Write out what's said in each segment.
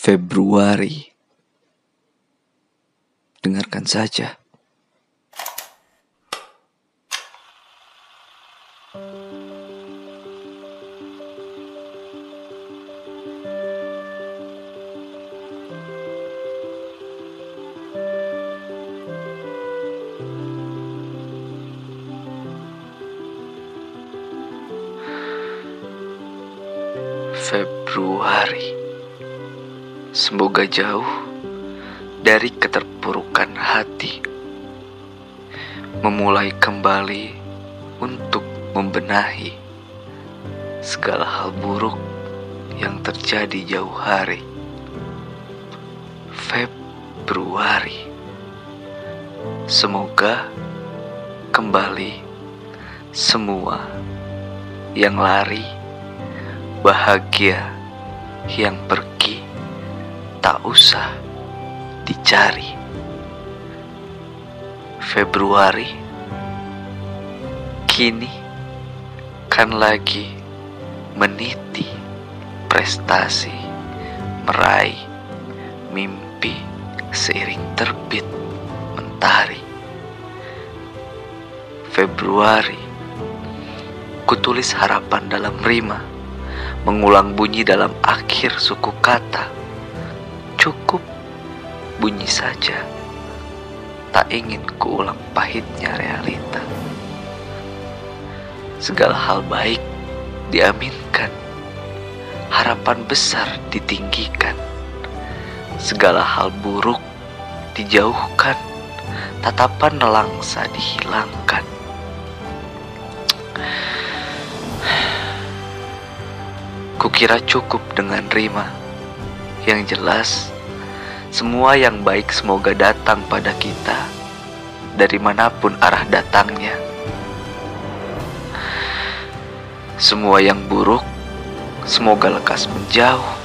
Februari. Dengarkan saja. Februari. Semoga jauh dari keterpurukan hati. Memulai kembali untuk membenahi segala hal buruk yang terjadi jauh hari. Februari. Semoga kembali semua yang lari bahagia yang pergi tak usah dicari. Februari kini kan lagi meniti prestasi meraih mimpi seiring terbit mentari. Februari kutulis harapan dalam rima mengulang bunyi dalam akhir suku kata. Cukup bunyi saja, tak ingin kuulang pahitnya realita. Segala hal baik diaminkan, harapan besar ditinggikan, segala hal buruk dijauhkan, tatapan nelangsa dihilangkan. Kukira cukup dengan rima. Yang jelas, semua yang baik semoga datang pada kita dari mana pun arah datangnya. Semua yang buruk semoga lekas menjauh.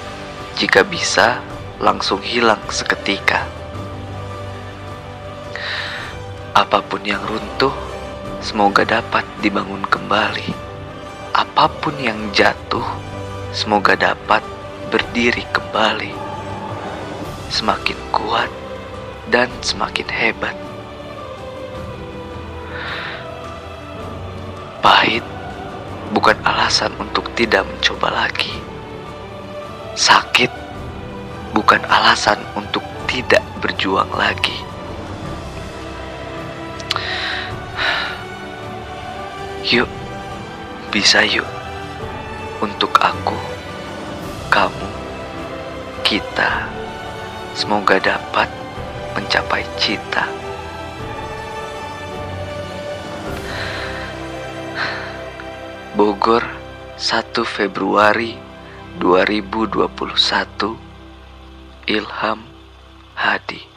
Jika bisa, langsung hilang seketika. Apa pun yang runtuh, semoga dapat dibangun kembali. Apa pun yang jatuh, Semoga dapat berdiri kembali, semakin kuat dan semakin hebat. Pahit bukan alasan untuk tidak mencoba lagi. Sakit bukan alasan untuk tidak berjuang lagi. Yuk, bisa yuk untuk aku, kamu, kita. Semoga dapat mencapai cita. Bogor, 1 Februari 2021. Ilham Hadi